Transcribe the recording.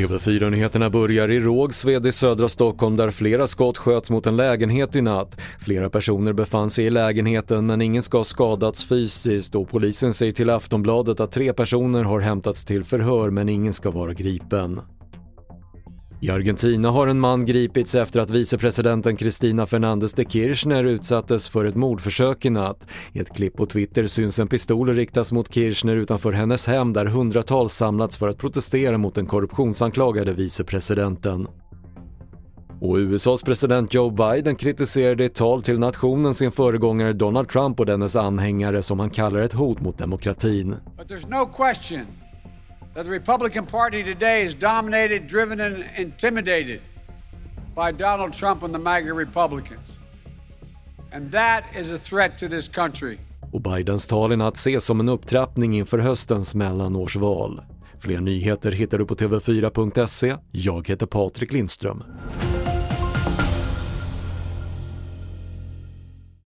TV4-nyheterna börjar i Rågsved i södra Stockholm där flera skott sköts mot en lägenhet i natt. Flera personer befann sig i lägenheten men ingen ska ha skadats fysiskt och polisen säger till Aftonbladet att tre personer har hämtats till förhör men ingen ska vara gripen. I Argentina har en man gripits efter att vicepresidenten Cristina Fernandez de Kirchner utsattes för ett mordförsök i natt. I ett klipp på Twitter syns en pistol riktas mot Kirchner utanför hennes hem där hundratals samlats för att protestera mot den korruptionsanklagade vicepresidenten. Och USAs president Joe Biden kritiserade i ett tal till nationen sin föregångare Donald Trump och dennes anhängare som han kallar ett hot mot demokratin. But there's no question that the Republican Party today is dominated, driven, and intimidated by Donald Trump and the MAGA Republicans. And that is a threat to this country. Och Bidens tal i natt ses som en upptrappning inför höstens mellanårsval. Fler nyheter hittar du på TV4.se. Jag heter Patrik Lindström.